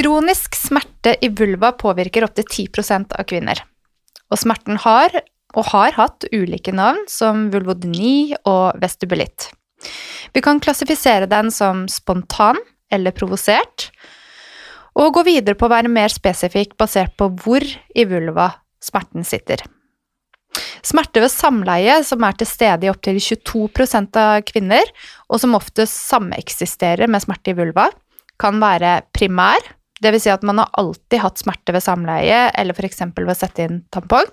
Kronisk smerte i vulva påvirker opptil 10% av kvinner. Og smerten har, og har hatt, ulike navn som vulvodyni og vestibulitt. Vi kan klassifisere den som spontan eller provosert, og gå videre på å være mer spesifikk basert på hvor i vulva smerten sitter. Smerte ved samleie, som er til stede i opptil 22% av kvinner, og som oftest sameksisterer med smerte i vulva, kan være primær, vil si at man har alltid hatt smerte ved samleie, eller f.eks. ved å sette inn tampong,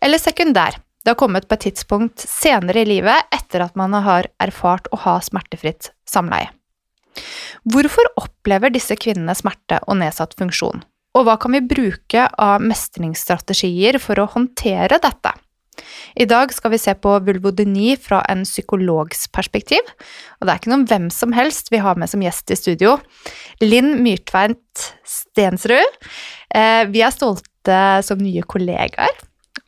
eller sekundær. Det har kommet på et tidspunkt senere i livet etter at man har erfart å ha smertefritt samleie. Hvorfor opplever disse kvinnene smerte og nedsatt funksjon? Og hva kan vi bruke av mestringsstrategier for å håndtere dette? I dag skal vi se på vulvodyni fra en psykologs perspektiv, og det er ikke noen hvem som helst vi har med som gjest i studio. Linn Myrtveit Stensrud. Eh, vi er stolte som nye kollegaer,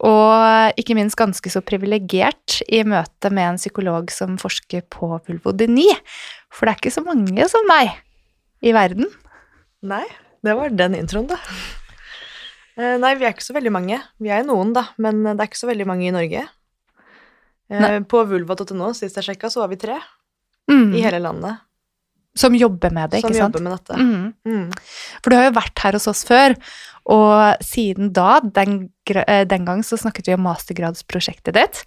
og ikke minst ganske så privilegert i møte med en psykolog som forsker på vulvodyni, for det er ikke så mange som deg i verden. Nei, det var den introen, da. Eh, nei, vi er ikke så veldig mange. Vi er noen, da, men det er ikke så veldig mange i Norge. Eh, nei. På vulva.no, sist jeg sjekka, så var vi tre mm. i hele landet. Som jobber med det, ikke sant? Som jobber med dette. Mm. Mm. For du har jo vært her hos oss før, og siden da, den, eh, den, gang, så snakket vi om mastergradsprosjektet ditt.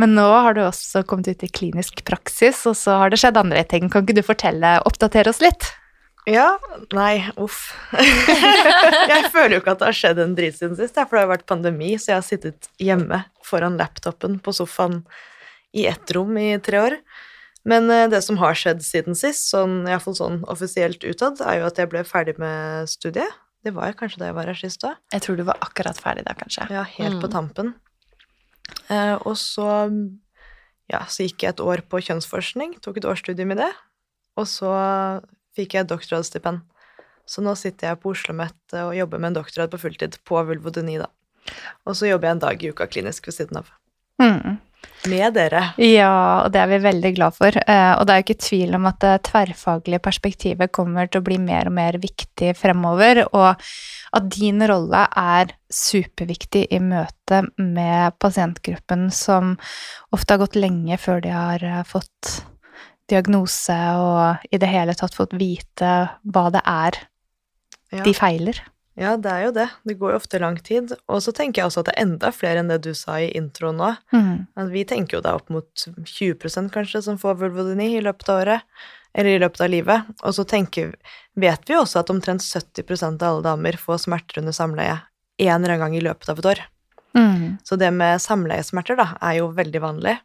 Men nå har du også kommet ut i klinisk praksis, og så har det skjedd andre ting. Kan ikke du fortelle, oppdatere oss litt? Ja. Nei, uff. jeg føler jo ikke at det har skjedd en drit siden sist, for det har vært pandemi, så jeg har sittet hjemme foran laptopen på sofaen i ett rom i tre år. Men eh, det som har skjedd siden sist, sånn, iallfall sånn offisielt utad, er jo at jeg ble ferdig med studiet. Det var jeg kanskje da jeg var her sist òg. Jeg tror du var akkurat ferdig da, kanskje. Ja, helt mm. på tampen. Eh, og så, ja, så gikk jeg et år på kjønnsforskning, tok et årsstudium i det. Og så fikk jeg doktorgradsstipend. Så nå sitter jeg på Oslo OsloMet og jobber med en doktorgrad på fulltid på vulvodyni, da. Og så jobber jeg en dag i uka klinisk ved siden av. Mm. Med dere. Ja, og det er vi veldig glad for. Eh, og det er jo ikke tvil om at det tverrfaglige perspektivet kommer til å bli mer og mer viktig fremover, og at din rolle er superviktig i møte med pasientgruppen som ofte har gått lenge før de har eh, fått diagnose og i det hele tatt fått vite hva det er ja. de feiler. Ja, det er jo det. Det går jo ofte lang tid. Og så tenker jeg også at det er enda flere enn det du sa i introen nå. Mm. vi tenker jo det er opp mot 20% kanskje som får vulvodyni i løpet av året, eller i løpet av livet. Og så tenker, vet vi også at omtrent 70% av alle damer får smerter under samleie en eller annen gang i løpet av et år. Mm. Så det med samleiesmerter da, er jo veldig vanlig.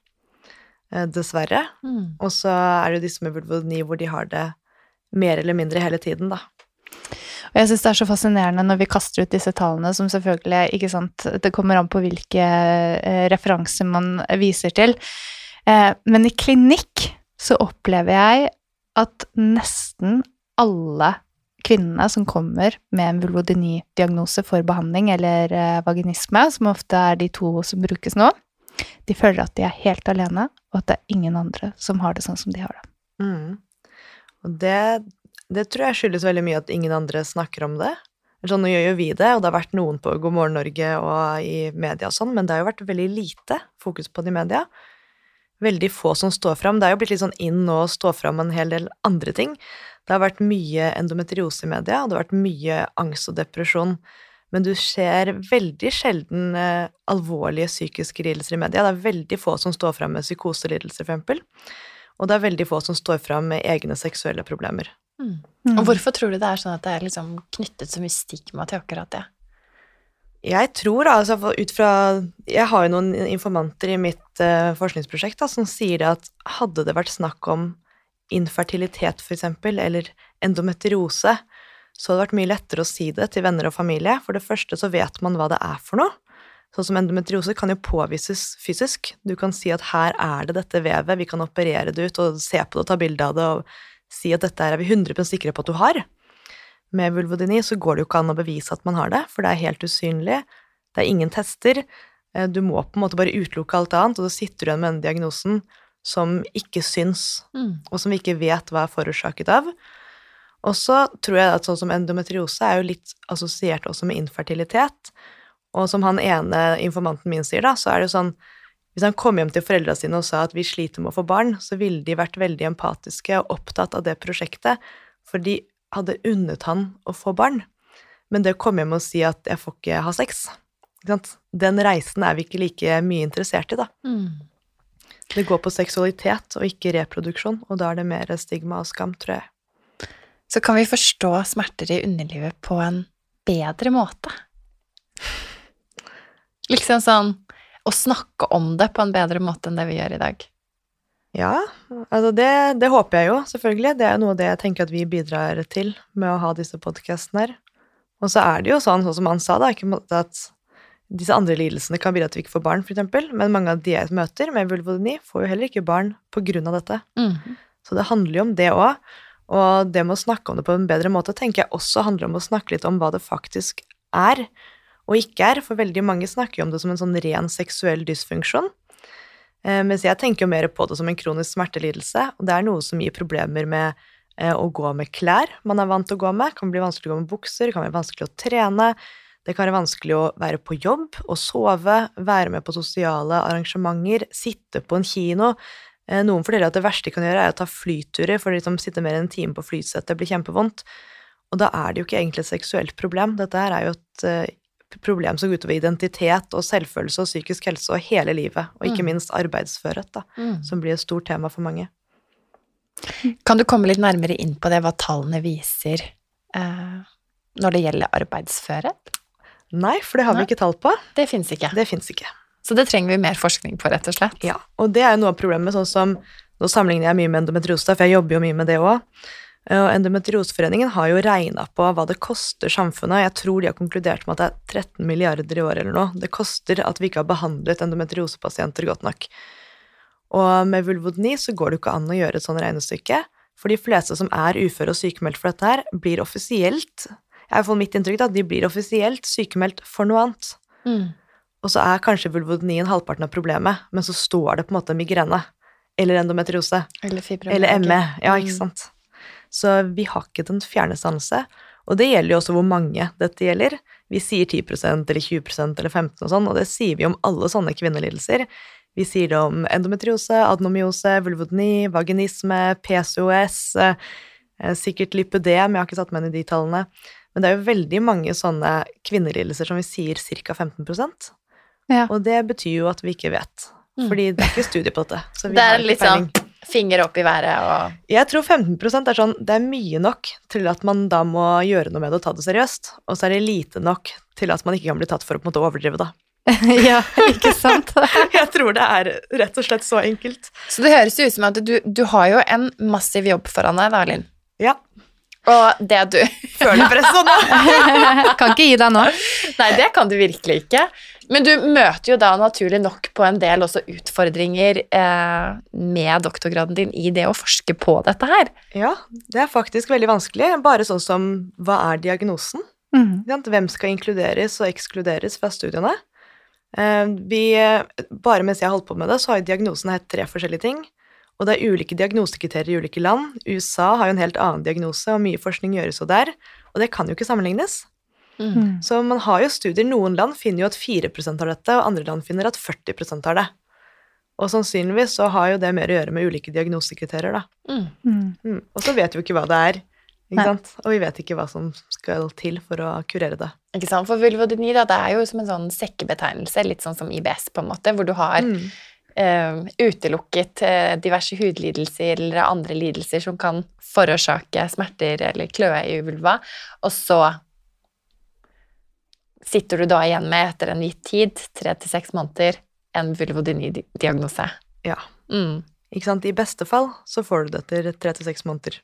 Eh, dessverre. Mm. Og så er det jo disse med vulvodyni hvor de har det mer eller mindre hele tiden, da. Og jeg syns det er så fascinerende når vi kaster ut disse tallene, som selvfølgelig ikke sant, Det kommer an på hvilke eh, referanser man viser til. Eh, men i klinikk så opplever jeg at nesten alle kvinnene som kommer med en vulvodyni-diagnose for behandling, eller vaginisme, som ofte er de to som brukes nå, de føler at de er helt alene, og at det er ingen andre som har det sånn som de har det. Mm. Og det, det, tror jeg skyldes veldig mye at ingen andre snakker om det. Sånn, nå gjør jo vi det, og det har vært noen på God morgen Norge og i media og sånn, men det har jo vært veldig lite fokus på det i media. Veldig få som står fram. Det er jo blitt litt sånn inn nå å stå fram en hel del andre ting. Det har vært mye endometriose i media, og det har vært mye angst og depresjon men du ser veldig sjelden eh, alvorlige psykiske lidelser i media. Det er veldig få som står fram med psykoselidelser, f.eks. Og det er veldig få som står fram med egne seksuelle problemer. Mm. Mm. Og hvorfor tror du det er sånn at det er liksom knyttet så mye stigma til akkurat det? Jeg tror, altså ut fra Jeg har jo noen informanter i mitt uh, forskningsprosjekt da, som sier at hadde det vært snakk om infertilitet, f.eks., eller endometriose, så hadde det vært mye lettere å si det til venner og familie. For det første så vet man hva det er for noe. Sånn som endometriose kan jo påvises fysisk. Du kan si at her er det dette vevet, vi kan operere det ut og se på det og ta bilde av det og si at dette er vi 100 sikre på at du har. Med vulvodyni så går det jo ikke an å bevise at man har det, for det er helt usynlig. Det er ingen tester. Eh, Du må på en måte bare utelukke alt annet, og da sitter du igjen med den diagnosen som ikke syns, Mm. og som vi ikke vet hva er forårsaket av. Og så tror jeg at sånn som endometriose er jo litt assosiert også med infertilitet. Og som han ene informanten min sier, da, så er det jo sånn Hvis han kom hjem til foreldra sine og sa at vi sliter med å få barn, så ville de vært veldig empatiske og opptatt av det prosjektet, for de hadde unnet han å få barn. Men det å komme hjem og si at 'jeg får ikke ha sex', ikke sant? den reisen er vi ikke like mye interessert i, da. Mm. Det går på seksualitet og ikke reproduksjon, og da er det mer stigma og skam, tror jeg. Så kan vi forstå smerter i underlivet på en bedre måte. Liksom sånn å snakke om det på en bedre måte enn det vi gjør i dag. Ja, altså det, det håper jeg jo, selvfølgelig. Det er noe av det jeg tenker at vi bidrar til med å ha disse podkastene her. Og så er det jo sånn, sånn som han sa, da, at disse andre lidelsene kan bidra til at vi ikke får barn, f.eks., men mange av de jeg møter med vulvodyni, får jo heller ikke barn av dette. Mm. Så det handler jo om det òg. Og det med å snakke om det på en bedre måte tenker jeg også handler om å snakke litt om hva det faktisk er og ikke er, for veldig mange snakker jo om det som en sånn ren seksuell dysfunksjon. Eh, mens jeg tenker jo mer på det som en kronisk smertelidelse, og det er noe som gir problemer med eh, å gå med klær man er vant til å gå med. Det kan bli vanskelig å gå med bukser, det kan være vanskelig å trene. Det kan være vanskelig å være på jobb og sove, være med på sosiale arrangementer, sitte på en kino. Eh, Noen forteller at det verste de kan gjøre, er å ta flyturer, for de som sitter mer enn en time på flysettet, blir kjempevondt. Og da er det jo ikke egentlig et seksuelt problem. Dette her er jo et eh, problem som går utover identitet og selvfølelse og psykisk helse og hele livet, og ikke Mm. minst arbeidsførhet, da, Mm. som blir et stort tema for mange. Kan du komme litt nærmere inn på det, hva tallene viser eh, når det gjelder arbeidsførhet? Nei, for det har Nei. vi ikke tall på. Det fins ikke. Det fins ikke. Så det trenger vi mer forskning på, rett og slett. Ja, og det er jo noe av problemet, sånn som Nå sammenligner jeg mye med endometriose, for jeg jobber jo mye med det òg. Og Endometrioseforeningen har jo regna på hva det koster samfunnet. Jeg tror de har konkludert med at det er 13 milliarder i året eller noe. Det koster at vi ikke har behandlet endometriosepasienter godt nok. Og med vulvodni så går det jo ikke an å gjøre et sånt regnestykke. For de fleste som er uføre og sykemeldt for dette her, blir offisielt Jeg har fått mitt inntrykk da, de blir offisielt sykemeldt for noe annet. Mm. Og så er kanskje vulvodynien halvparten av problemet, men så står det på en måte migrene. Eller endometriose. Eller fibromyalgi. Eller ME. Ja, Mm. ikke sant. Så vi har ikke den fjerneste anelse. Og det gjelder jo også hvor mange dette gjelder. Vi sier 10% eller 20% eller 15 og sånn, og det sier vi om alle sånne kvinnelidelser. Vi sier det om endometriose, adenomyose, vulvodyni, vaginisme, PCOS, eh, sikkert lipødem, jeg har ikke satt meg inn i de tallene. Men det er jo veldig mange sånne kvinnelidelser som vi sier ca. 15 Ja. Og det betyr jo at vi ikke vet. Mm. Fordi det er ikke studie på dette. Så vi Det er litt sånn finger opp i været og Jeg tror 15% er sånn, det er mye nok til at man da må gjøre noe med det og ta det seriøst. Og så er det lite nok til at man ikke kan bli tatt for å på en måte overdrive det. ja, ikke sant? Jeg tror det er rett og slett så enkelt. Så det høres jo ut som at du, du har jo en massiv jobb foran deg, da, Linn. Ja. Og det du Føler presset nå. kan ikke gi deg nå. Nei, det kan du virkelig ikke. Men du møter jo da naturlig nok på en del også utfordringer eh, med doktorgraden din i det å forske på dette her. Ja, det er faktisk veldig vanskelig. Bare sånn som hva er diagnosen? Mm. Hvem skal inkluderes og ekskluderes fra studiene? Eh, Vi, bare mens jeg har holdt på med det, så har jo diagnosen hett tre forskjellige ting. Og det er ulike diagnosekriterier i ulike land. USA har jo en helt annen diagnose, og mye forskning gjøres jo der. Og det kan jo ikke sammenlignes. Mm. Så man har jo studier. Noen land finner jo at 4% har dette, og andre land finner at 40% har det. Og sannsynligvis så har jo det mer å gjøre med ulike diagnosekriterier, da. Mm. Mm. Mm. Og så vet vi jo ikke hva det er, ikke Nei. sant? Og vi vet ikke hva som skal til for å kurere det. Ikke sant? For vulvodyni da, det er jo som en sånn sekkebetegnelse, litt sånn som IBS, på en måte, hvor du har Mm. uh, utelukket uh, diverse hudlidelser eller andre lidelser som kan forårsake smerter eller kløe i vulva, og så sitter du da igjen med, etter en gitt tid, tre til seks måneder, en vulvodyni-diagnose. Ja. Mm. Ikke sant? I beste fall så får du det etter tre til seks måneder.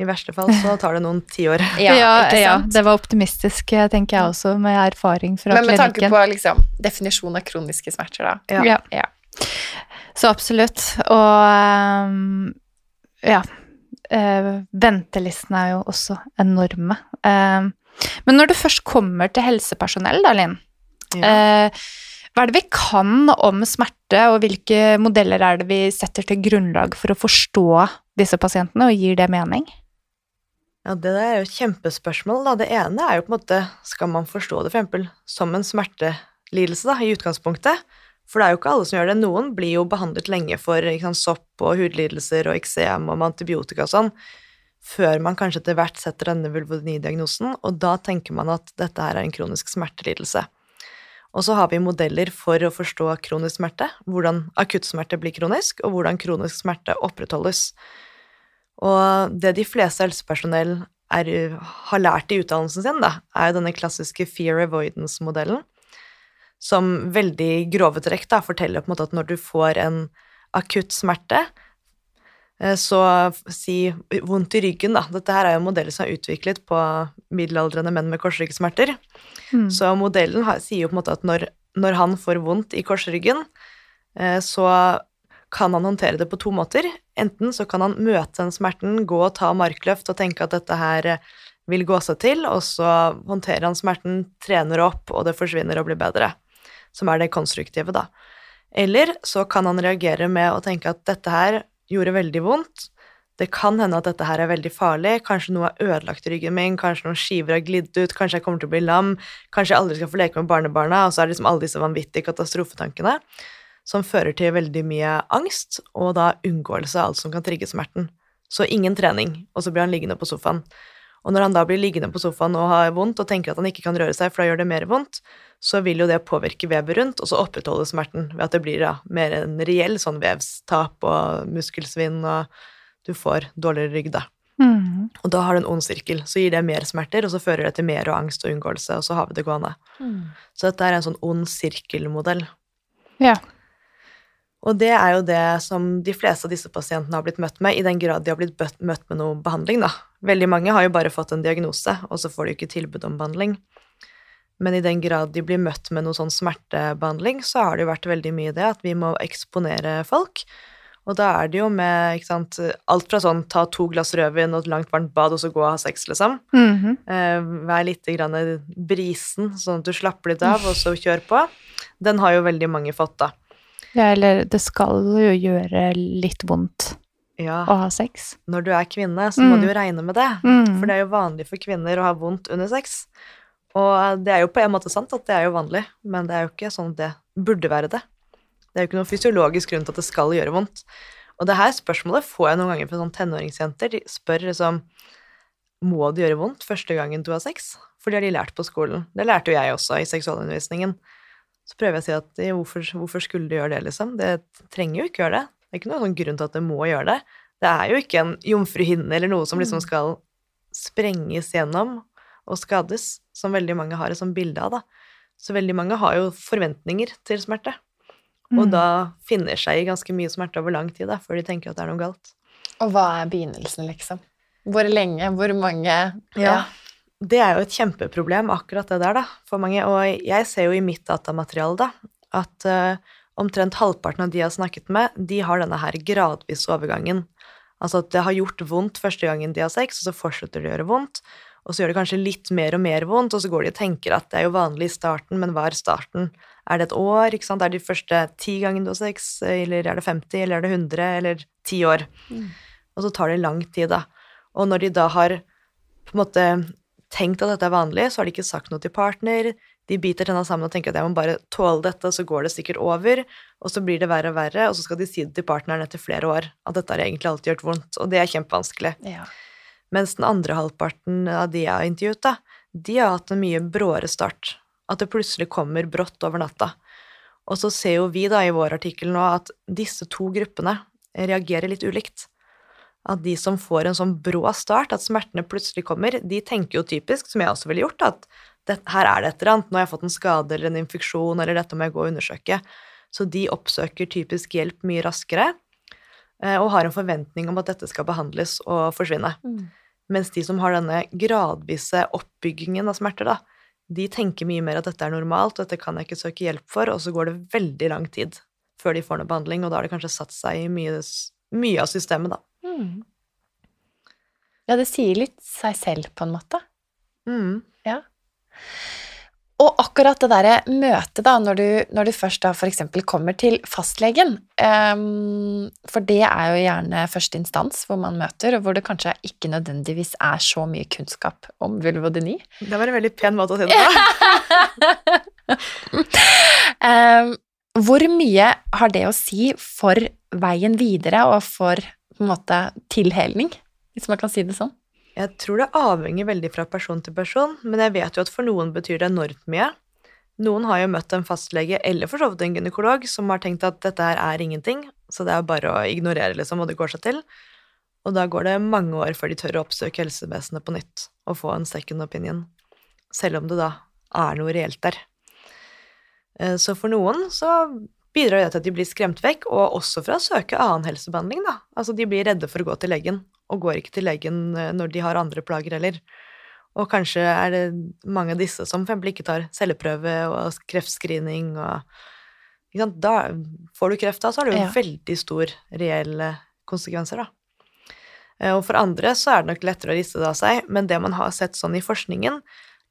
I verste fall så tar det noen tiår. Ja, ja, ja, det var optimistisk, eh, tenker jeg også, med erfaring fra Men med tanke på liksom, definisjonen av kroniske smerter, da. Ja. Ja. Så absolutt. Og ehm, ja. eh, ventelistene er jo også enorme. Men når det først kommer til helsepersonell, da, Linn, Ja. eh, hva er det vi kan om smerte, og hvilke modeller er det vi setter til grunnlag for å forstå disse pasientene, og gir det mening? Ja, det er jo et kjempespørsmål. Da. Det ene er jo på en måte Skal man forstå det for eksempel som en smertelidelse da, i utgangspunktet? For det er jo ikke alle som gjør det. Noen blir jo behandlet lenge for sant, sopp og hudlidelser og eksem og antibiotika og sånn, før man kanskje etter hvert setter denne vulvodyni-diagnosen, og da tenker man at dette her er en kronisk smertelidelse. Og så har vi modeller for å forstå kronisk smerte, hvordan akuttsmerte blir kronisk, og hvordan kronisk smerte opprettholdes. Og det de fleste helsepersonell er, har lært i utdannelsen sin, da, er denne klassiske fear avoidance-modellen, som veldig grove trekk da, forteller på en måte at når du får en akutt smerte, så si vondt i ryggen, da. Dette her er jo en modell som er utviklet på middelaldrende menn med korsryggsmerter. Mm. Så modellen sier jo på en måte at når, når han får vondt i korsryggen, eh, så kan han håndtere det på to måter. Enten så kan han møte den smerten, gå og ta markløft og tenke at dette her eh, vil gå seg til, og så håndterer han smerten, trener opp, og det forsvinner og blir bedre. Som er det konstruktive, da. Eller så kan han reagere med å tenke at dette her gjorde veldig vondt. Det kan hende at dette her er veldig farlig. Kanskje noe er ødelagt i ryggen min, kanskje noen skiver har glidd ut, kanskje jeg kommer til å bli lam, kanskje jeg aldri skal få leke med barnebarna, og så er det liksom alle disse vanvittige katastrofetankene som fører til veldig mye angst, og da unngåelse av alt som kan trigge smerten. Så ingen trening, og så blir han liggende på sofaen. Og når han da blir liggende på sofaen og har vondt og tenker at han ikke kan røre seg, for da gjør det mer vondt, så vil jo det påvirke vevet rundt, og så opprettholde smerten ved at det blir da mer en reell sånn vevstap og muskelsvinn, og du får dårligere rygg, da. Mm. Og da har du en ond sirkel. Så gir det mer smerter, og så fører det til mer og angst og unngåelse, og så har vi det gående. Så dette er en sånn ond sirkelmodell. Ja. Og det er jo det som de fleste av disse pasientene har blitt møtt med, i den grad de har blitt møtt med noe behandling, da. Veldig mange har jo bare fått en diagnose, og så får de ikke tilbud om behandling. Men i den grad de blir møtt med noe sånn smertebehandling, så har det jo vært veldig mye det at vi må eksponere folk. Og da er det jo med ikke sant, alt fra sånn ta to glass rødvin og et langt varmt bad, og så gå og ha sex, liksom. Mhm. Eh, vær litt grann brisen, sånn at du slapper litt av, og så kjør på. Den har jo veldig mange fått, da. ja, eller det skal jo gjøre litt vondt Ja, å ha sex. når du er kvinne, så må Mm. du jo regne med det. Mm. For det er jo vanlig for kvinner å ha vondt under sex. Og det er jo på en måte sant at det er jo vanlig, men det er jo ikke sånn at det burde være det. Det er jo ikke noen fysiologisk grunn til at det skal gjøre vondt. Og det her spørsmålet får jeg noen ganger fra sånn tenåringsjenter. De spør liksom Må det gjøre vondt første gangen du har sex? For det har de lært på skolen. Det lærte jo jeg også i seksualundervisningen. Så prøver jeg å si at hvorfor, hvorfor skulle du gjøre det, liksom? Det trenger jo ikke gjøre det. Det er ikke noen sånn grunn til at det må gjøre det. Det er jo ikke en jomfruhinne eller noe som liksom skal sprenges gjennom og skades, som veldig mange har et sånt bilde av, da. Så veldig mange har jo forventninger til smerte, og Mm. da finner seg i ganske mye smerte over lang tid, da, før de tenker at det er noe galt. Og hva er begynnelsen, liksom? Hvor lenge? Hvor mange? Ja. Det er jo et kjempeproblem, akkurat det der, da, for mange. Og jeg ser jo i mitt datamateriale, da, at eh, omtrent halvparten av de jeg har snakket med, de har denne her gradvis overgangen. Altså at det har gjort vondt første gangen de har sex, og så fortsetter det å gjøre vondt. Og så gjør det kanskje litt mer og mer vondt, og så går de og tenker at det er jo vanlig i starten, men hva er starten? Er det et år? ikke sant? Er det de første ti gangene du har sex, eller er det 50, eller er det 100, eller ti år? Mm. Og så tar det lang tid, da. Og når de da har på en måte tenkt at dette er vanlig, så har de ikke sagt noe til partner. De biter tenna sammen og tenker at jeg må bare tåle dette, så går det sikkert over. Og så blir det verre og verre, og så skal de si det til partneren etter flere år. At dette har egentlig alltid gjort vondt. Og det er kjempevanskelig. Ja. Mens den andre halvparten av de jeg har intervjuet, da, de har hatt en mye bråere start. At det plutselig kommer brått over natta. Og så ser jo vi da i vår artikkel nå at disse to gruppene reagerer litt ulikt. At de som får en sånn brå start, at smertene plutselig kommer, de tenker jo typisk, som jeg også ville gjort, at det, her er det et eller annet, nå har jeg fått en skade eller en infeksjon, eller dette må jeg gå og undersøke. Så de oppsøker typisk hjelp mye raskere, eh, og har en forventning om at dette skal behandles og forsvinne. Mm. Mens de som har denne gradvise oppbyggingen av smerter, da, de tenker mye mer at dette er normalt, og dette kan jeg ikke søke hjelp for, og så går det veldig lang tid før de får noe behandling, og da har det kanskje satt seg i mye, mye av systemet, da. Mm. Ja, det sier litt seg selv, på en måte. Mm. Ja. Og akkurat det derre møtet, da, når du, når du først da for eksempel kommer til fastlegen um, For det er jo gjerne første instans hvor man møter, og hvor det kanskje ikke nødvendigvis er så mye kunnskap om vulvodyni. Det var en veldig pen måte å si det på. um, hvor mye har det å si for veien videre og for på en måte tilhelning, hvis man kan si det sånn? Jeg tror det avhenger veldig fra person til person, men jeg vet jo at for noen betyr det enormt mye. Noen har jo møtt en fastlege eller for så vidt en gynekolog som har tenkt at dette her er ingenting, så det er bare å ignorere, liksom, og det går seg til. Og da går det mange år før de tør å oppsøke helsevesenet på nytt og få en second opinion, selv om det da er noe reelt der. Eh, Så for noen så bidrar det til at de blir skremt vekk, og også fra å søke annen helsebehandling, da. Altså de blir redde for å gå til legen, og går ikke til legen eh, når de har andre plager heller. Og kanskje er det mange av disse som f.eks. ikke tar celleprøve og kreftscreening og ikke sant? Da får du kreft, da, så har det jo Ja. veldig stor reelle konsekvenser, da. Eh, Og for andre så er det nok lettere å riste det av seg, men det man har sett sånn i forskningen,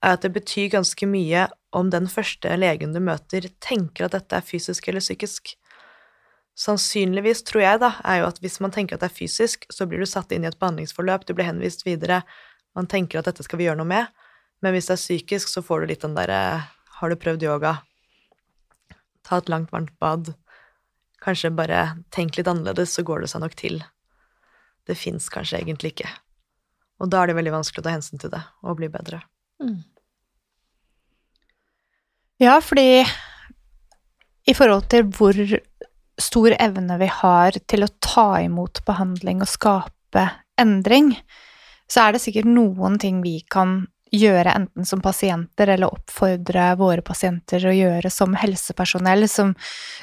er at det betyr ganske mye om den første legen du møter, tenker at dette er fysisk eller psykisk. Sannsynligvis, tror jeg, da, er jo at hvis man tenker at det er fysisk, så blir du satt inn i et behandlingsforløp, du blir henvist videre, man tenker at dette skal vi gjøre noe med, men hvis det er psykisk, så får du litt den derre Har du prøvd yoga? Ta et langt, varmt bad. Kanskje bare tenk litt annerledes, så går det seg nok til. Det fins kanskje egentlig ikke. Og da er det veldig vanskelig å ta hensyn til det og bli bedre. Mm. Ja, fordi i forhold til hvor stor evne vi har til å ta imot behandling og skape endring, så er det sikkert noen ting vi kan gjøre enten som pasienter eller oppfordre våre pasienter å gjøre som helsepersonell, som,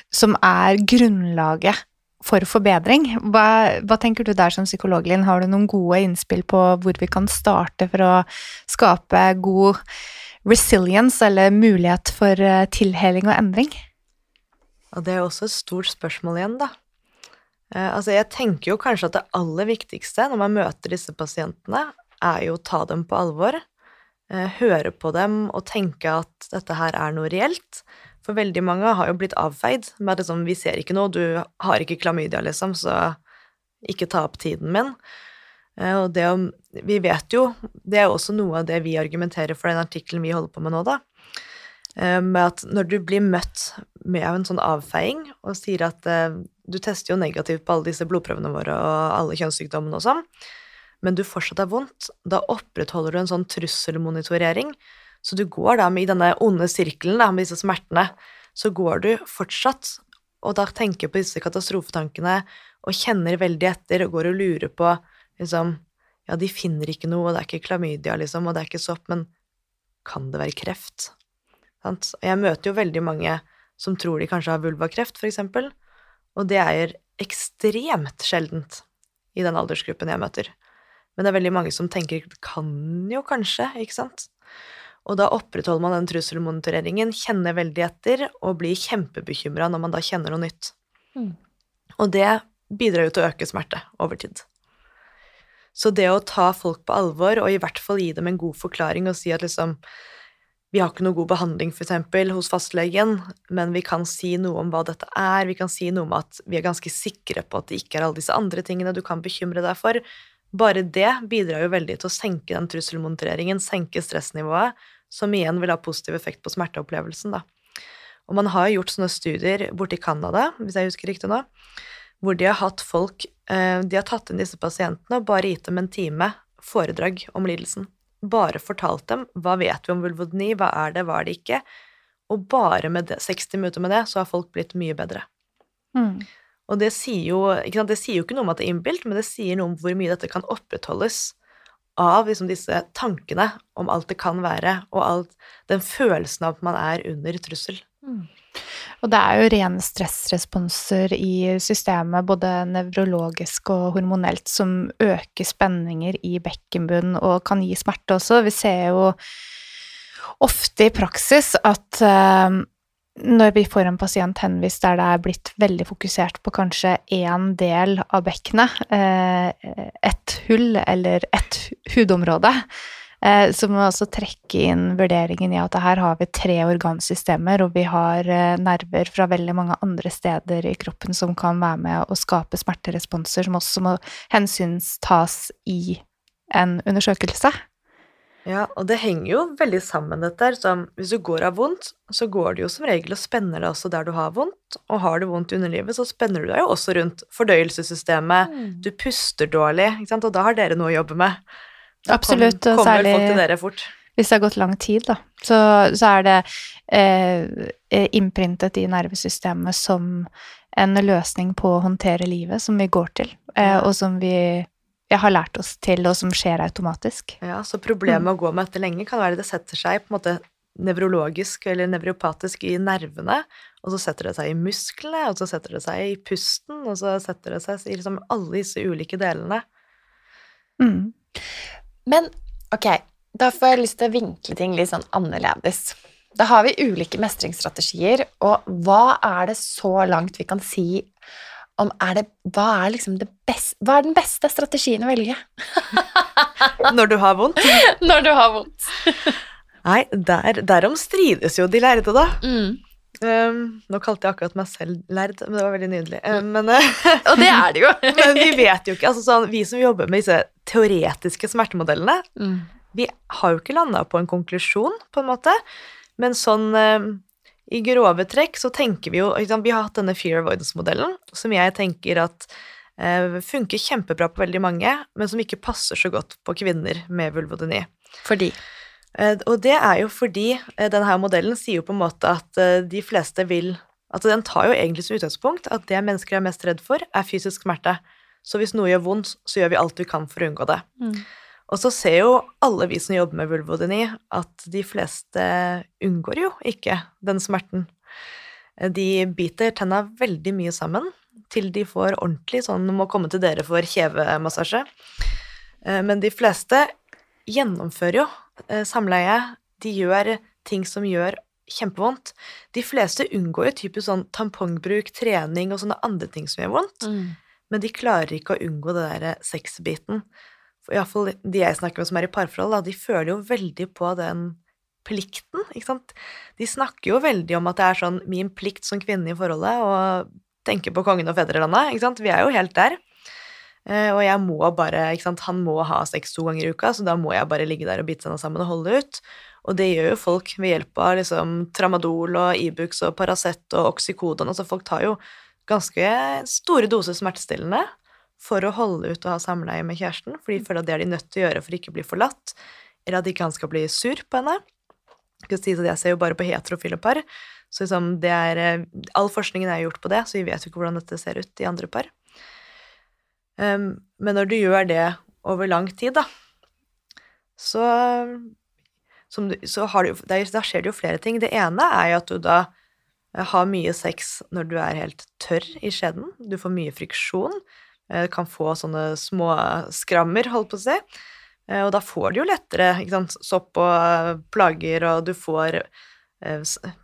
som er grunnlaget for forbedring. Hva, hva tenker du der som psykolog, Linn? Har du noen gode innspill på hvor vi kan starte for å skape god resilience, eller mulighet for eh, tilheling og endring? Og det er også et stort spørsmål igjen, da. Eh, altså, jeg tenker jo kanskje at det aller viktigste når man møter disse pasientene, er jo å ta dem på alvor. Eh, høre på dem og tenke at dette her er noe reelt. For veldig mange har jo blitt avfeid med at liksom, vi ser ikke noe, du har ikke klamydia, liksom, så ikke ta opp tiden min. Eh, Og det om Vi vet jo Det er også noe av det vi argumenterer for den artikkelen vi holder på med nå, da. Med at når du blir møtt med en sånn avfeiing og sier at eh, du tester jo negativt på alle disse blodprøvene våre og alle kjønnssykdommene og sånn, men du fortsatt har vondt, da opprettholder du en sånn trusselmonitorering. Så du går da med i denne onde sirkelen da, med disse smertene, så går du fortsatt og da tenker på disse katastrofetankene og kjenner veldig etter og går og lurer på liksom Ja, de finner ikke noe, og det er ikke klamydia, liksom, og det er ikke sopp, men kan det være kreft? Sant? Og jeg møter jo veldig mange som tror de kanskje har vulvakreft, eksempel, og det er ekstremt sjeldent i den aldersgruppen jeg møter. Men det er veldig mange som tenker kan jo kanskje, ikke sant? Og da opprettholder man den trusselmonitoreringen, kjenner veldig etter og blir kjempebekymra når man da kjenner noe nytt. Mm. Og det bidrar jo til å øke smerte over tid. Så det å ta folk på alvor og i hvert fall gi dem en god forklaring og si at liksom vi har ikke noe god behandling for eksempel hos fastlegen, men vi kan si noe om hva dette er, vi kan si noe om at vi er ganske sikre på at det ikke er alle disse andre tingene du kan bekymre deg for. Bare det bidrar jo veldig til å senke den trusselmonitoreringen, senke stressnivået, som igjen vil ha positiv effekt på smerteopplevelsen, da. Og man har gjort sånne studier borte i Canada, hvis jeg husker riktig nå, hvor de har hatt folk eh, De har tatt inn disse pasientene og bare gitt dem en time foredrag om lidelsen. Bare fortalt dem hva vet vi om vulvodyni, hva er det, hva er det ikke, og bare med det, 60 minutter med det, så har folk blitt mye bedre. Mm. Og det sier, jo, det sier jo ikke noe om at det er innbilt, men det sier noe om hvor mye dette kan opprettholdes av liksom disse tankene om alt det kan være, og alt, den følelsen av at man er under trussel. Og det er jo rene stressresponser i systemet, både nevrologisk og hormonelt, som øker spenninger i bekkenbunnen og kan gi smerte også. Vi ser jo ofte i praksis at uh, når vi får en pasient henvist der det er blitt veldig fokusert på kanskje én del av bekkenet, uh, ett hull eller ett hudområde, Eh, så må vi også trekke inn vurderingen i at her har vi tre organsystemer, og vi har eh, nerver fra veldig mange andre steder i kroppen som kan være med å skape smerteresponser, som også må hensynstas i en undersøkelse. Ja, og det henger jo veldig sammen, dette her. Så hvis du går av vondt, så går det jo som regel og spenner deg også der du har vondt. Og har du vondt i underlivet, så spenner du deg jo også rundt fordøyelsessystemet. Mm. Du puster dårlig, ikke sant, og da har dere noe å jobbe med. Absolutt, og særlig hvis det har gått lang tid, da. Så, så er det eh, eh, innprintet i nervesystemet som en løsning på å håndtere livet, som vi går til, eh, og som vi jeg har lært oss til, og som skjer automatisk. Ja, Så problemet med mm. å gå med dette lenge kan være at det setter seg på en måte nevrologisk eller nevropatisk i nervene, og så setter det seg i musklene, og så setter det seg i pusten, og så setter det seg i liksom alle disse ulike delene. Mm. Men ok, da får jeg lyst til å vinkle ting litt sånn annerledes. Da har vi ulike mestringsstrategier, og hva er det så langt vi kan si om er det, hva, er liksom det best, hva er den beste strategien å velge? Når du har vondt? Når du har vondt. Nei, der, derom strides jo de lærde, da. Mm. Um, nå kalte jeg akkurat meg selv lærd, men det var veldig nydelig. Um, men, og det er det jo. men vi vet jo ikke. altså sånn, Vi som jobber med disse teoretiske smertemodellene, mm. vi har jo ikke landa på en konklusjon, på en måte. Men sånn um, i grove trekk så tenker vi jo liksom, Vi har hatt denne fear avoidance-modellen, som jeg tenker at uh, funker kjempebra på veldig mange, men som ikke passer så godt på kvinner med vulvodyni. Fordi? Eh, og det er jo fordi eh, denne modellen sier jo på en måte at eh, de fleste vil Altså Den tar jo egentlig som utgangspunkt at det mennesker er mest redd for, er fysisk smerte. Så hvis noe gjør vondt, så gjør vi alt vi kan for å unngå det. Mm. Og så ser jo alle vi som jobber med vulvodyni, at de fleste unngår jo ikke den smerten. De biter tenna veldig mye sammen til de får ordentlig sånn må komme til dere for kjevemassasje. Men de fleste gjennomfører jo samleie. De gjør ting som gjør kjempevondt. De fleste unngår jo typisk sånn tampongbruk, trening og sånne andre ting som gjør vondt. Mm. Men de klarer ikke å unngå det der sexbiten. Iallfall de jeg snakker med som er i parforhold, da, de føler jo veldig på den plikten, ikke sant. De snakker jo veldig om at det er sånn min plikt som kvinne i forholdet å tenke på kongen og fedrelandet, ikke sant. Vi er jo helt der. Eh, og jeg må bare ikke sant, Han må ha sex to ganger i uka, så da må jeg bare ligge der og bite seg sammen og holde ut. Og det gjør jo folk ved hjelp av liksom tramadol og Ibux e og Paracet og oksykodon. Altså folk tar jo ganske store doser smertestillende for å holde ut og ha samleie med kjæresten, for de føler at det er de nødt til å gjøre for ikke å bli forlatt, eller at ikke han skal bli sur på henne. Jeg ser jo bare på heterofile par, så liksom det er, eh, all forskningen er gjort på det, så vi vet jo ikke hvordan dette ser ut i andre par. Um, men når du gjør det over lang tid, da, så, du, så du, da skjer det jo flere ting. Det ene er jo at du da eh, har mye sex når du er helt tørr i skjeden. Du får mye friksjon. Du kan få sånne små skrammer, holdt på å si. Eh, og da får du jo lettere sant, sopp og plager, og du får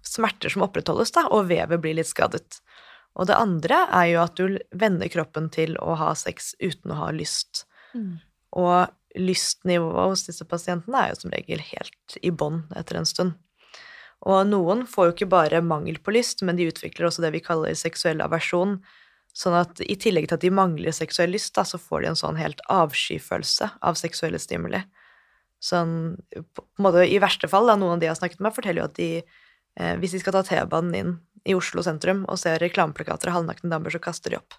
smerter som opprettholdes, da, og vevet blir litt skadet. Og det andre er jo at du vender kroppen til å ha sex uten å ha lyst. Mm. Og lystnivået hos disse pasientene er jo som regel helt i bånn etter en stund. Og noen får jo ikke bare mangel på lyst, men de utvikler også det vi kaller seksuell aversjon. Sånn at i tillegg til at de mangler seksuell lyst, da, så får de en sånn helt avskyfølelse av seksuelle stimuli. Sånn, på en måte, I verste fall, da, noen av de jeg har snakket med, forteller jo at de, eh, hvis de skal ta T-banen inn i Oslo sentrum og ser reklameplakater av halvnakne damer, så kaster de opp.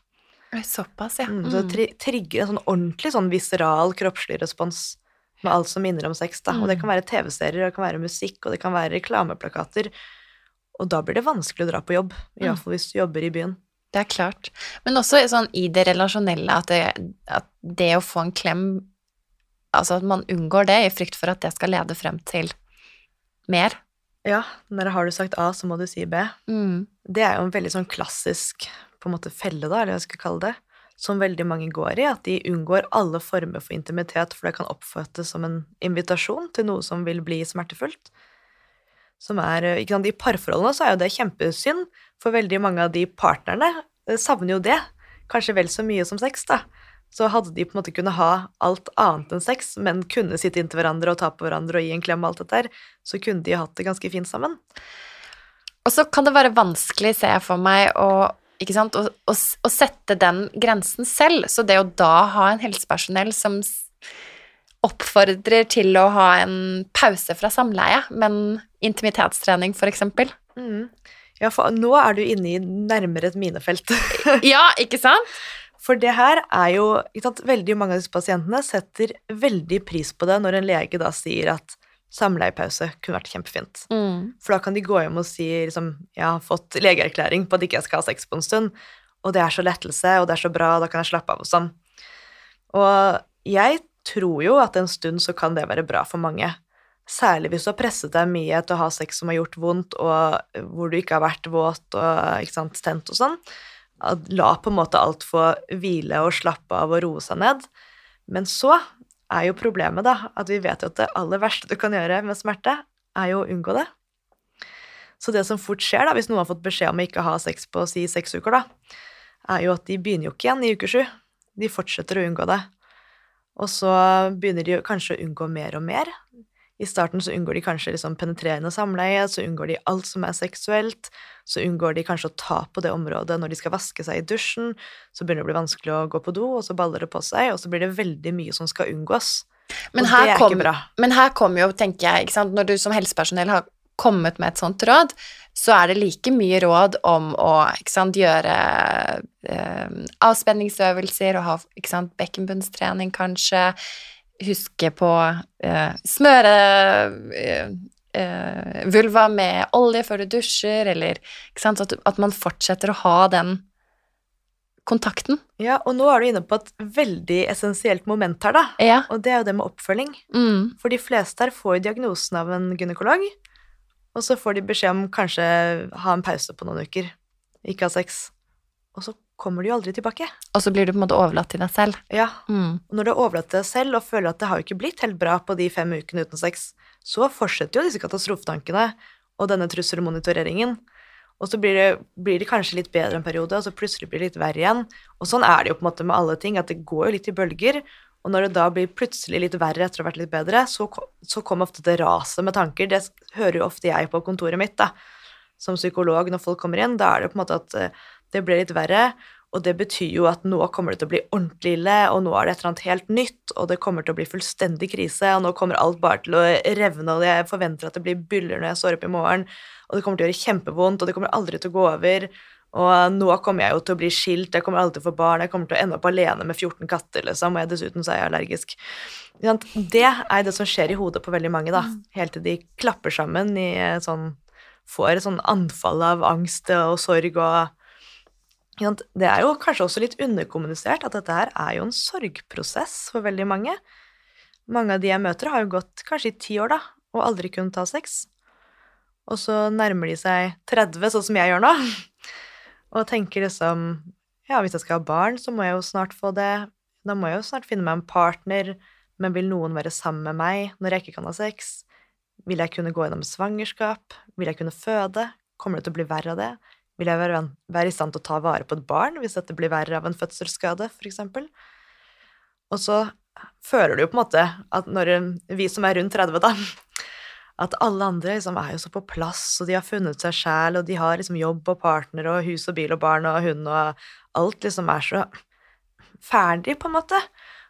Såpass, ja. Mm, så det mm. trigger en sånn ordentlig sånn viseral, kroppslig respons med alt som minner om sex. da. Og det mm. kan være TV-serier, det kan være musikk, og det kan være reklameplakater. Og da blir det vanskelig å dra på jobb, iallfall mm. hvis du jobber i byen. Det er klart. Men også sånn i det relasjonelle at det, at det å få en klem Altså at man unngår det i frykt for at det skal lede frem til mer Ja, når har du sagt A, så må du si B. Mm. Det er jo en veldig sånn klassisk på en måte felle, da, eller hva jeg skal kalle det, som veldig mange går i, at de unngår alle former for intimitet, for det kan oppfattes som en invitasjon til noe som vil bli smertefullt. Som er, ikke sant, I parforholdene så er jo det kjempesynd, for veldig mange av de partnerne eh, savner jo det, kanskje vel så mye som sex, da. Så hadde de på en måte kunnet ha alt annet enn sex, men kunne sitte inntil hverandre og ta på hverandre og gi en klem og alt dette her, så kunne de hatt det ganske fint sammen. Og så kan det være vanskelig, ser jeg for meg, å, ikke sant, å, å, å sette den grensen selv. Så det å da ha en helsepersonell som oppfordrer til å ha en pause fra samleie, men intimitetstrening, eksempel. Mm. Ja, for nå er du inne i nærmere et minefelt. Ja, ikke sant? For det her er jo ikke sant, Veldig mange av disse pasientene setter veldig pris på det når en lege da sier at samleiepause kunne vært kjempefint. Mm. For da kan de gå hjem og si liksom, jeg har fått legeerklæring på at ikke jeg skal ha sex på en stund, og det er så lettelse, og det er så bra, og da kan jeg slappe av og sånn. Og jeg tror jo at en stund så kan det være bra for mange. Særlig hvis du har presset deg mye til å ha sex som har gjort vondt, og hvor du ikke har vært våt og ikke sant, tent og sånn. La på en måte alt få hvile og slappe av og roe seg ned. Men så er jo problemet da, at vi vet jo at det aller verste du kan gjøre med smerte, er jo å unngå det. Så det som fort skjer, da, hvis noen har fått beskjed om å ikke ha sex på si seks uker, da, er jo at de begynner jo ikke igjen i uke sju. De fortsetter å unngå det. Og så begynner de kanskje å unngå mer og mer. I starten så unngår de kanskje liksom penetrerende samleie, så unngår de alt som er seksuelt, så unngår de kanskje å ta på det området når de skal vaske seg i dusjen, så begynner det å bli vanskelig å gå på do, og så baller det på seg, og så blir det veldig mye som skal unngås. Men og her det er kom- ikke bra. Men her kommer jo, tenker jeg, ikke sant, når du som helsepersonell har kommet med et sånt råd, så er det like mye råd om å sant, gjøre eh, avspenningsøvelser og ha bekkenbunnstrening kanskje, huske på eh, smøre eh, eh, vulva med olje før du dusjer, eller at, at man fortsetter å ha den kontakten. Ja, og nå er du inne på et veldig essensielt moment her, da, Ja. og det er jo det med oppfølging. Mm. For de fleste her får jo diagnosen av en gynekolog, og så får de beskjed om kanskje ha en pause på noen uker, ikke ha sex. Og så kommer du jo aldri tilbake. Og så blir du på en måte overlatt til deg selv. Ja, Mm. og når du er overlatt til deg selv og føler at det har jo ikke blitt helt bra på de fem ukene uten sex, så fortsetter jo disse katastrofetankene og denne trusselmonitoreringen. Og så blir det, blir det kanskje litt bedre en periode, og så plutselig blir det litt verre igjen. Og sånn er det jo på en måte med alle ting, at det går jo litt i bølger. Og når det da blir plutselig litt verre etter å ha vært litt bedre, så, så kommer ofte det raset med tanker. Det hører jo ofte jeg på kontoret mitt, da, som psykolog når folk kommer inn. Da er det på en måte at eh, det ble litt verre, og det betyr jo at nå kommer det til å bli ordentlig ille, og nå er det et eller annet helt nytt, og det kommer til å bli fullstendig krise, og nå kommer alt bare til å revne, og jeg forventer at det blir byller når jeg står opp i morgen, og det kommer til å gjøre kjempevondt, og det kommer aldri til å gå over, og nå kommer jeg jo til å bli skilt, jeg kommer aldri til å få barn, jeg kommer til å ende opp alene med 14 katter, liksom, og jeg dessuten så er jeg allergisk. Det er det som skjer i hodet på veldig mange, da, helt til de klapper sammen i eh, sånn, får et sånn anfall av angst og sorg og? Det er jo kanskje også litt underkommunisert at dette her er jo en sorgprosess for veldig mange. Mange av de jeg møter, har jo gått kanskje i ti år da, og aldri kunnet ha sex. Og så nærmer de seg 30, sånn som jeg gjør nå, og tenker liksom Ja, hvis jeg skal ha barn, så må jeg jo snart få det. Da må jeg jo snart finne meg en partner, men vil noen være sammen med meg når jeg ikke kan ha sex? Vil jeg kunne gå gjennom svangerskap? Vil jeg kunne føde? Kommer det til å bli verre av det? Vil jeg være, i stand til å ta vare på et barn hvis dette blir verre av en fødselsskade, f.eks.? Og så føler du jo på en måte at når vi som er rundt 30, da, at alle andre liksom er jo så på plass, og de har funnet seg sjæl, og de har liksom jobb og partner og hus og bil og barn og hund og alt liksom er så ferdig, på en måte.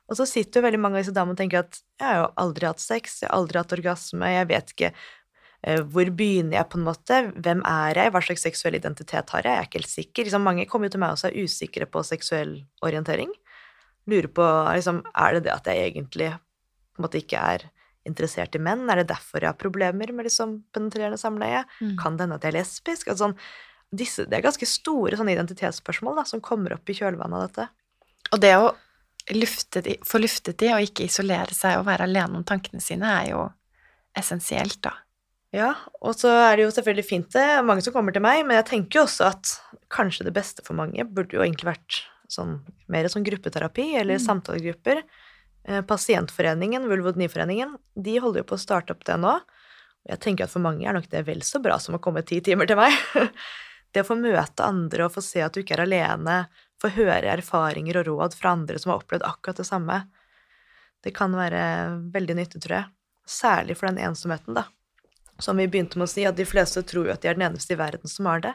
Og så sitter jo veldig mange av disse damene og tenker at jeg har jo aldri hatt sex, jeg har aldri hatt orgasme, jeg vet ikke hvor begynner jeg, på en måte? Hvem er jeg? Hva slags seksuell identitet har jeg? Jeg er ikke helt sikker. Liksom, mange kommer jo til meg og er usikre på seksuell orientering. Lurer på liksom, er det det at jeg egentlig på en måte ikke er interessert i menn? Er det derfor jeg har problemer med liksom, penetrerende samleie? Mm. Kan det hende at jeg er lesbisk? Altså, sånn, disse, det er ganske store sånne identitetsspørsmål da, som kommer opp i kjølvannet av dette. Og det å lufte de, få luftet de, og ikke isolere seg og være alene om tankene sine, er jo essensielt, da. Ja, og så er det jo selvfølgelig fint det, mange som kommer til meg, men jeg tenker jo også at kanskje det beste for mange burde jo egentlig vært sånn, mer sånn gruppeterapi eller Mm. samtalegrupper. Eh, Pasientforeningen, Vulvodniforeningen, de holder jo på å starte opp det nå. Og jeg tenker at for mange er nok det vel så bra som å komme ti timer til meg. Det å få møte andre og få se at du ikke er alene, få høre erfaringer og råd fra andre som har opplevd akkurat det samme, det kan være veldig nyttig, tror jeg. Særlig for den ensomheten, da. Som vi begynte med å si, at de fleste tror jo at de er den eneste i verden som har det,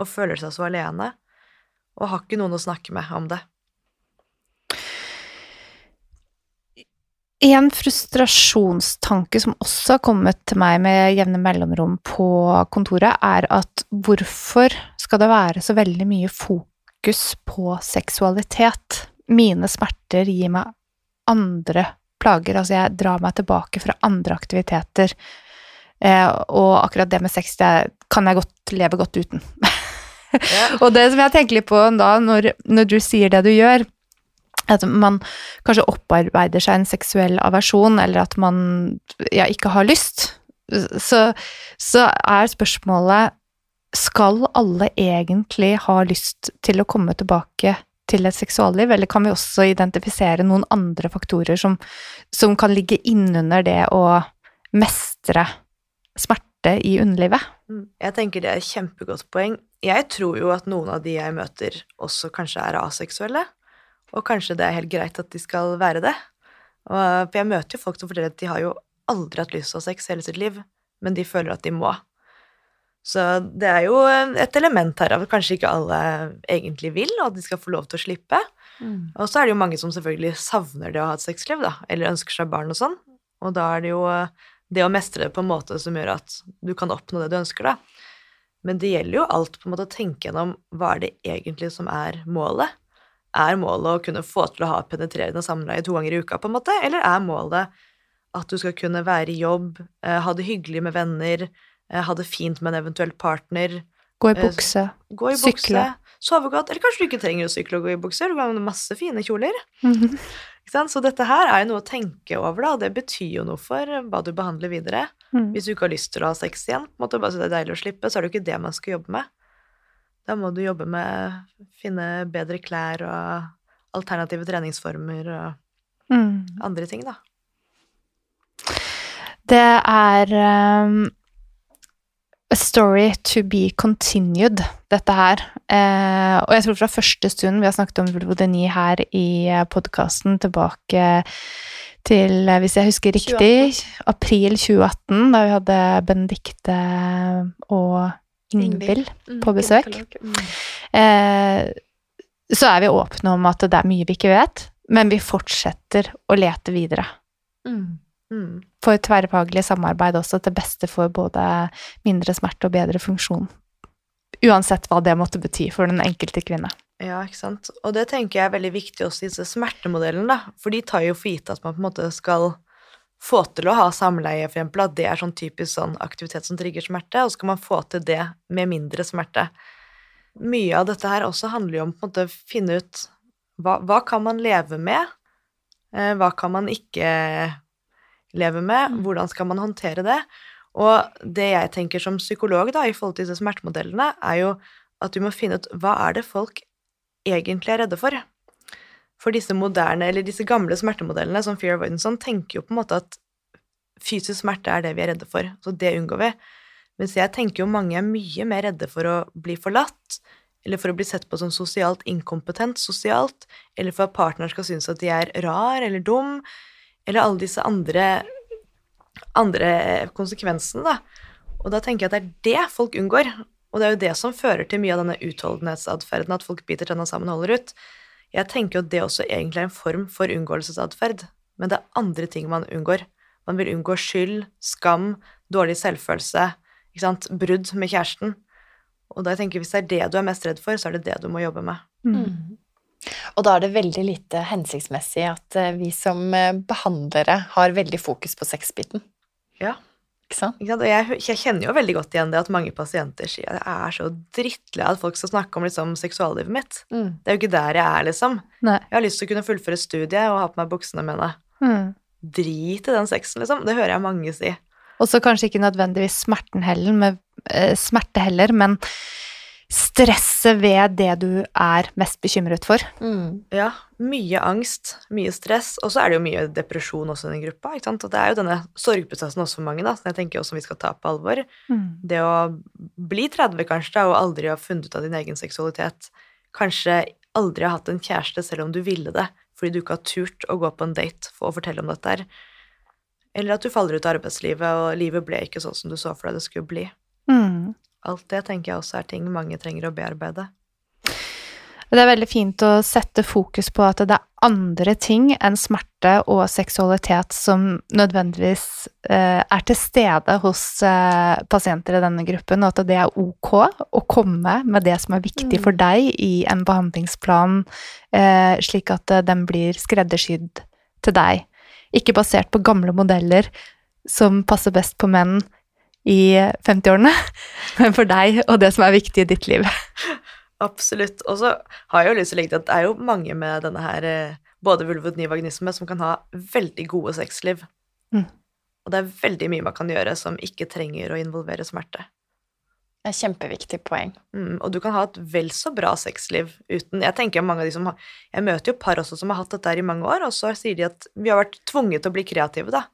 og føler seg så alene, og har ikke noen å snakke med om det. En frustrasjonstanke som også har kommet til meg med jevne mellomrom på kontoret, er at hvorfor skal det være så veldig mye fokus på seksualitet? Mine smerter gir meg andre plager, altså jeg drar meg tilbake fra andre aktiviteter. Eh, og akkurat det med sex, det kan jeg godt leve godt uten. Yeah. Og det som jeg tenker litt på da, når, når du sier det du gjør, at man kanskje opparbeider seg en seksuell aversjon, eller at man ja, ikke har lyst, så, så er spørsmålet skal alle egentlig ha lyst til å komme tilbake til et seksualliv, eller kan vi også identifisere noen andre faktorer som, som kan ligge innunder det å mestre smerte i underlivet? Mm, Jeg tenker det er et kjempegodt poeng. Jeg tror jo at noen av de jeg møter, også kanskje er aseksuelle. Og kanskje det er helt greit at de skal være det. For jeg møter jo folk som forteller at de har jo aldri hatt lyst til å ha sex hele sitt liv, men de føler at de må. Så det er jo et element her av at kanskje ikke alle egentlig vil, og at de skal få lov til å slippe. Og så er det jo mange som selvfølgelig savner det å ha et sexliv, da, eller ønsker seg barn og sånn. Og da er det jo eh, det å mestre det på en måte som gjør at du kan oppnå det du ønsker, da. Men det gjelder jo alt på en måte å tenke gjennom hva er det egentlig som er målet. Er målet å kunne få til å ha penetrerende samleie to ganger i uka, på en måte, eller er målet at du skal kunne være i jobb, eh, ha det hyggelig med venner, eh, ha det fint med en eventuell partner, Gå i Eh, bukse. gå i bukse, Sykle. sove godt, eller kanskje du ikke trenger å sykle og gå i bukser, du kan ha masse fine kjoler. Ikke sant? Så dette her er jo noe å tenke over, da, det betyr jo noe for hva du behandler videre. Mm. Hvis du ikke har lyst til å ha sex igjen, på en måte bare så det er deilig å slippe, så er det jo ikke det man skal jobbe med. Da må du jobbe med finne bedre klær og alternative treningsformer og Mm. andre ting, da. Det er um, a story to be continued, dette her. Eh, og jeg tror fra første stund vi har snakket om Vulvodeni her i podkasten tilbake til, eh, hvis jeg husker riktig, april 2018, da vi hadde Benedicte og Ingvild på besøk. Eh, så er vi åpne om at det er mye vi ikke vet, men vi fortsetter å lete videre Mm. For tverrfaglig samarbeid også, til beste for både mindre smerte og bedre funksjon. Uansett hva det måtte bety for den enkelte kvinne. Ja, ikke sant. Og det tenker jeg er veldig viktig også i disse smertemodellene. For de tar jo for gitt at man på en måte skal få til å ha samleie, for eksempel, at det er sånn typisk sånn aktivitet som trigger smerte, og så kan man få til det med mindre smerte. Mye av dette her også handler jo om på en måte finne ut hva, hva kan man leve med, eh, hva kan man ikke leve med, Mm. hvordan skal man håndtere det? Og det jeg tenker som psykolog da, i forhold til disse smertemodellene, er jo at du må finne ut hva er det folk egentlig er redde for. For disse moderne, eller disse gamle smertemodellene som Fear Avoidance sånn, tenker jo på en måte at fysisk smerte er det vi er redde for, så det unngår vi. Mens jeg tenker jo mange er mye mer redde for å bli forlatt, eller for å bli sett på som sosialt inkompetent sosialt, eller for at partneren skal synes at de er rar eller dum, eller alle disse andre, andre konsekvensene, da. Og da tenker jeg at det er det folk unngår. Og det er jo det som fører til mye av denne utholdenhetsatferden, at folk biter tenna sammen og holder ut. Jeg tenker jo at det også egentlig er en form for unngåelsesatferd, men det er andre ting man unngår. Man vil unngå skyld, skam, dårlig selvfølelse, ikke sant, brudd med kjæresten. Og da tenker jeg hvis det er det du er mest redd for, så er det det du må jobbe med. Mm. Og da er det veldig lite hensiktsmessig at eh, vi som eh, behandlere har veldig fokus på sexbiten. Ja. Ikke sant? Ikke sant? Og jeg, jeg kjenner jo veldig godt igjen det at mange pasienter sier at jeg er så drittlei av at folk skal snakke om liksom, seksuallivet mitt. Mm. Det er jo ikke der jeg er, liksom. Nei. Jeg har lyst til å kunne fullføre studiet og ha på meg buksene mine. Mm. Drit i den sexen, liksom. Det hører jeg mange si. Og så kanskje ikke nødvendigvis smerten heller, med, eh, smerte heller, men stresset ved det du er mest bekymret for. Mm. Ja, mye angst, mye stress, og så er det jo mye depresjon også i den gruppa. ikke sant? Og det er jo denne sorgprosessen også for mange, da, som jeg tenker også vi skal ta på alvor. Det å bli 30 kanskje, da, og aldri ha funnet ut av din egen seksualitet. Kanskje aldri ha hatt en kjæreste selv om du ville det, fordi du ikke har turt å gå på en date for å fortelle om dette her. Eller at du faller ut av arbeidslivet, og livet ble ikke sånn som du så for deg det skulle bli. Mm. Alt det tenker jeg også er ting mange trenger å bearbeide. Det er veldig fint å sette fokus på at det er andre ting enn smerte og seksualitet som nødvendigvis eh, er til stede hos eh, pasienter i denne gruppen, og at det er ok å komme med det som er viktig for deg i en behandlingsplan, eh, slik at den blir skreddersydd til deg. Ikke basert på gamle modeller som passer best på menn i 50-årene, men for deg og det som er viktig i ditt liv. Absolutt. Og så har jeg jo lyst til å legge til at det er jo mange med denne her eh, både vulvodyni og vaginisme som kan ha veldig gode sexliv. Mm. Og det er veldig mye man kan gjøre som ikke trenger å involvere smerte. Det er kjempeviktig poeng. Mm, og du kan ha et vel så bra sexliv uten Jeg tenker mange av de som har Jeg møter jo par også som har hatt dette her i mange år, og så sier de at vi har vært tvunget til å bli kreative, da.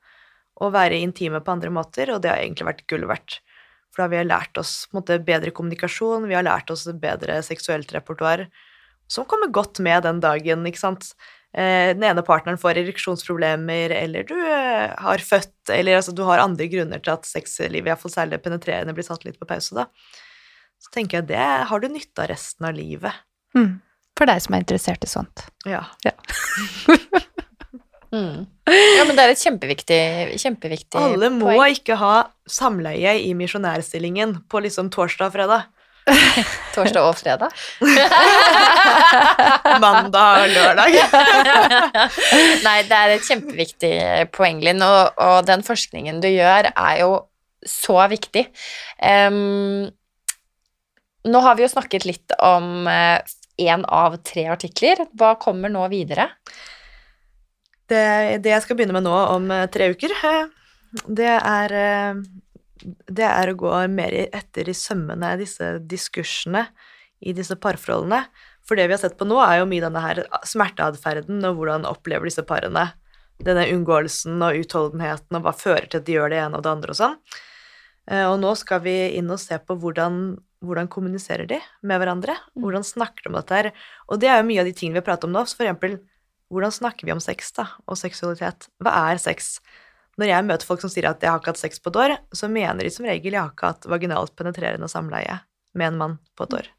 Og være intime på andre måter, og det har egentlig vært gull verdt. For da har vi lært oss måte, bedre kommunikasjon, vi har lært oss bedre seksuelt repertoar, som kommer godt med den dagen, ikke sant. Eh, den ene partneren får ereksjonsproblemer, eller du eh, har født, eller altså, du har andre grunner til at sexlivet, iallfall særlig penetrerende, blir satt litt på pause, da. Så tenker jeg det har du nytte av resten av livet. Mm. For deg som er interessert i sånt. Ja. Ja. Mm. Ja, men det er et kjempeviktig, kjempeviktig Alle må poeng. ikke ha samleie i misjonærstillingen på liksom torsdag og fredag. Torsdag og fredag. Mandag og lørdag. Nei, det er et kjempeviktig poeng, Linn, og, og den forskningen du gjør, er jo så viktig. Um, nå har vi jo snakket litt om én av tre artikler. Hva kommer nå videre? Det, det jeg skal begynne med nå om eh, tre uker, eh, det er eh, Det er å gå mer etter i sømmene disse diskursene i disse parforholdene. For det vi har sett på nå, er jo mye denne her smerteatferden og hvordan opplever disse parene denne unngåelsen og utholdenheten og hva fører til at de gjør det ene og det andre og sånn. Og nå skal vi inn og se på hvordan, hvordan kommuniserer de med hverandre. Hvordan snakker de om dette her. Og det er jo mye av de tingene vi har pratet om nå. Så for eksempel, hvordan snakker vi om sex da, og seksualitet? Hva er sex? Når jeg møter folk som sier at jeg har ikke hatt sex på et år, så mener de som regel jeg har ikke hatt vaginalt penetrerende samleie med en mann på et år.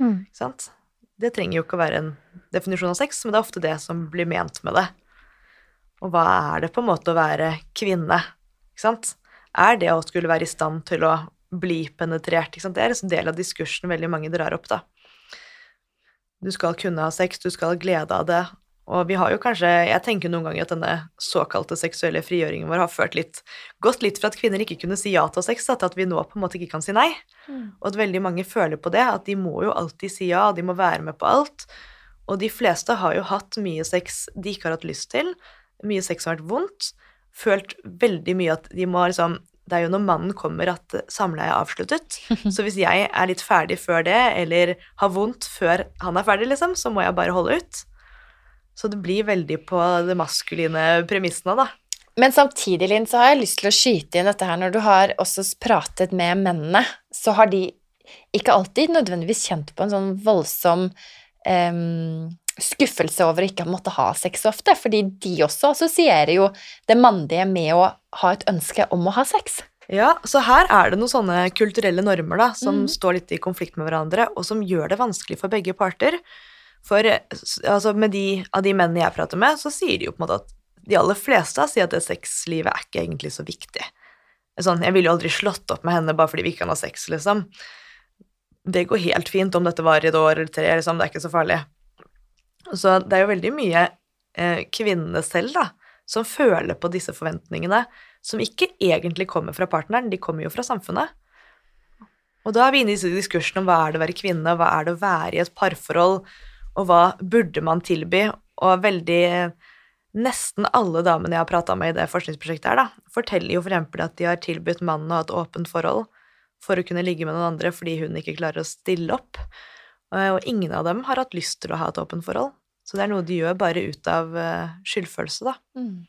Mm. Ikke sant? Det trenger jo ikke å være en definisjon av sex, men det er ofte det som blir ment med det. Og hva er det på en måte å være kvinne? Ikke sant? Er det å skulle være i stand til å bli penetrert? Ikke sant? Det er en del av diskursen veldig mange drar opp, da. Du skal kunne ha sex, du skal ha glede av det. Og vi har jo kanskje Jeg tenker noen ganger at denne såkalte seksuelle frigjøringen vår har ført litt Gått litt fra at kvinner ikke kunne si ja til sex, til at vi nå på en måte ikke kan si nei. Og at veldig mange føler på det, at de må jo alltid si ja, de må være med på alt. Og de fleste har jo hatt mye sex de ikke har hatt lyst til, mye sex har vært vondt, følt veldig mye at de må liksom Det er jo når mannen kommer at samleie er avsluttet. Så hvis jeg er litt ferdig før det, eller har vondt før han er ferdig, liksom, så må jeg bare holde ut. Så det blir veldig på de maskuline premissene, da. Men samtidig, Linn, så har jeg lyst til å skyte inn dette her. Når du har også pratet med mennene, så har de ikke alltid nødvendigvis kjent på en sånn voldsom em, skuffelse over å ikke måtte ha sex så ofte, fordi de også assosierer jo det mannlige med å ha et ønske om å ha sex. Ja, så her er det noen sånne kulturelle normer da, som mm. står litt i konflikt med hverandre, og som gjør det vanskelig for begge parter. For eh, altså, med de av de mennene jeg prater med, så sier de jo på en måte at de aller fleste sier at det sexlivet er ikke egentlig så viktig. Sånn, jeg ville jo aldri slått opp med henne bare fordi vi ikke kan ha sex, liksom. Det går helt fint om dette varer et år eller tre, liksom, det er ikke så farlig. Så det er jo veldig mye eh, kvinnene selv, da, som føler på disse forventningene, som ikke egentlig kommer fra partneren, de kommer jo fra samfunnet. Og da er vi inne i disse diskursene om hva er det å være kvinne, hva er det å være i et parforhold, og hva burde man tilby, og veldig nesten alle damene jeg har prata med i det forskningsprosjektet her, da, forteller jo eksempel at de har tilbudt mannen å ha et åpent forhold for å kunne ligge med noen andre fordi hun ikke klarer å stille opp. Eh, Og ingen av dem har hatt lyst til å ha et åpent forhold. Så det er noe de gjør bare ut av eh, skyldfølelse, da. Mm.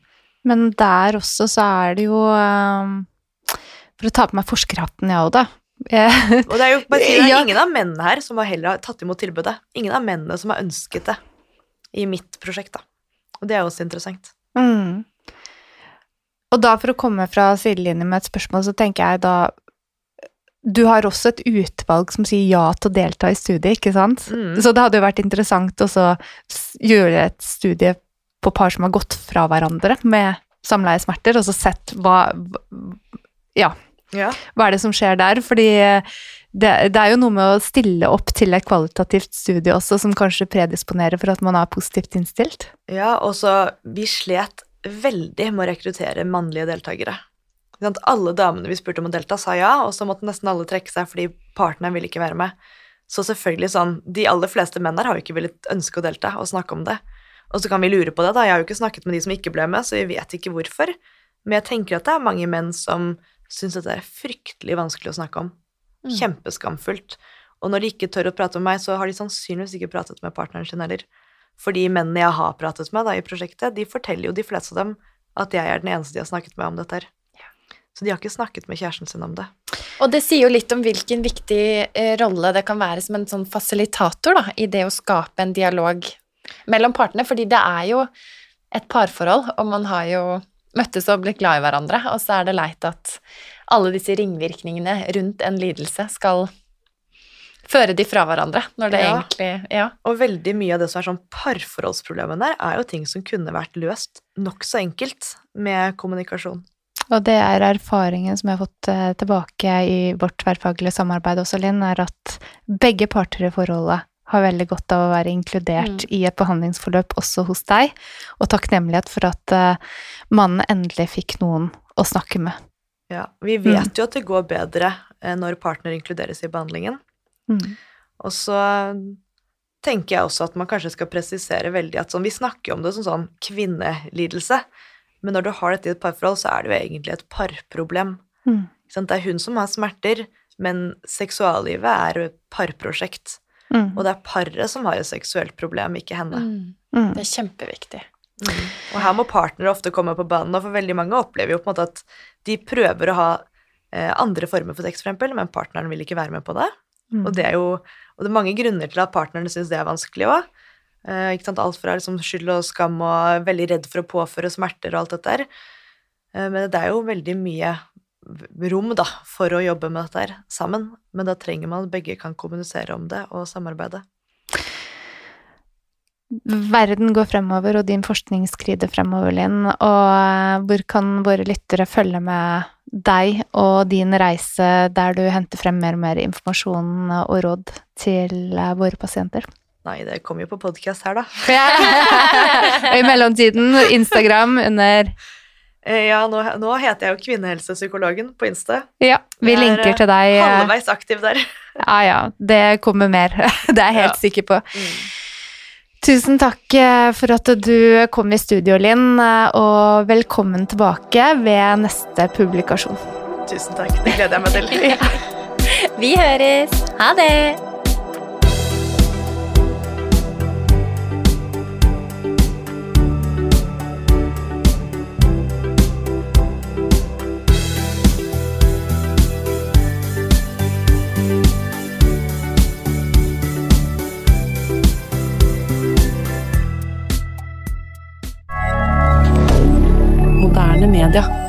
Men der også så er det jo um, For å ta på meg forskerhatten, jeg òg, da. Eh, Og det er jo bare si, det er Ja. ingen av mennene her som har heller tatt imot tilbudet. Ingen av mennene som har ønsket det i mitt prosjekt, da. Og det er også interessant. Mm. Og da for å komme fra sidelinjen med et spørsmål, så tenker jeg da Du har også et utvalg som sier ja til å delta i studiet, ikke sant? Mm. Så det hadde jo vært interessant å gjøre et studie på par som har gått fra hverandre med samleiesmerter, og så sett hva Ja, Ja. hva er det som skjer der? Fordi eh, det, det er jo noe med å stille opp til et kvalitativt studie også, som kanskje predisponerer for at man er positivt innstilt. Ja, og så Vi slet veldig med å rekruttere mannlige deltakere. Alle damene vi spurte om å delta, sa ja, og så måtte nesten alle trekke seg fordi partneren ville ikke være med. Så selvfølgelig sånn De aller fleste menn her har jo ikke villet ønske å delta og snakke om det. Og så kan vi lure på det, da. Jeg har jo ikke snakket med de som ikke ble med, så vi vet ikke hvorfor. Men jeg tenker at det er mange menn som syns dette er fryktelig vanskelig å snakke om. Mm. Kjempeskamfullt. Og når de ikke tør å prate med meg, så har de sannsynligvis ikke pratet med partneren sin heller. For de mennene jeg har pratet med da, i prosjektet, de forteller jo de fleste av dem at jeg er den eneste de har snakket med om dette her. Så de har ikke snakket med kjæresten sin om det. Og det sier jo litt om hvilken viktig eh, rolle det kan være som en sånn fasilitator da, i det å skape en dialog mellom partene, fordi det er jo et parforhold, og man har jo møttes og blitt glad i hverandre, og så er det leit at alle disse ringvirkningene rundt en lidelse skal føre de fra hverandre, når det Ja. egentlig Ja. Og veldig mye av det som er sånn parforholdsproblemene, er jo ting som kunne vært løst nokså enkelt med kommunikasjon. Og det er erfaringen som jeg har fått eh, tilbake i vårt tverrfaglige samarbeid også, Linn, er at begge parter i forholdet har veldig godt av å være inkludert Mm. i et behandlingsforløp også hos deg, og takknemlighet for at uh, mannen endelig fikk noen å snakke med. Ja, vi vet jo at det går bedre uh, når partner inkluderes i behandlingen. Mm. Og så tenker jeg også at man kanskje skal presisere veldig at sånn, vi snakker om det som sånn kvinnelidelse, men når du har dette i et parforhold, så er det jo egentlig et parproblem. Mm. Det er hun som har smerter, men seksuallivet er et parprosjekt. Mm. Og det er paret som har et seksuelt problem, ikke henne. Mm. Mm. Det er kjempeviktig. Og her må partnere ofte komme på banen, og for veldig mange opplever jo på en måte at de prøver å ha eh, andre former for sex, for eksempel, men partneren vil ikke være med på det. Mm. Og det er jo og det er mange grunner til at partnerne syns det er vanskelig òg. Eh, ikke sant? Alt fra liksom skyld og skam og veldig redd for å påføre smerter og alt dette der. Eh, men det er jo veldig mye rom da, for å jobbe med dette her sammen. Men da trenger man at begge kan kommunisere om det og samarbeide. Verden går fremover, og din forskning skrider fremover, Linn. Og eh, hvor kan våre lyttere følge med deg og din reise der du henter frem mer og mer informasjon og råd til eh, våre pasienter? Nei, det kommer jo på podkast her, da. og i mellomtiden Instagram under Ja, nå, nå heter jeg jo Kvinnehelsepsykologen på Insta. Ja, vi Jeg er, linker til deg. eh, Halvveis aktiv der. Ja, ja. Det kommer mer. Det er jeg helt Ja. sikker på. Tusen takk eh, for at du kom i studio, Linn, eh, og velkommen tilbake ved neste publikasjon. Tusen takk. Det gleder jeg meg til. Vi høres! Ha det! Media.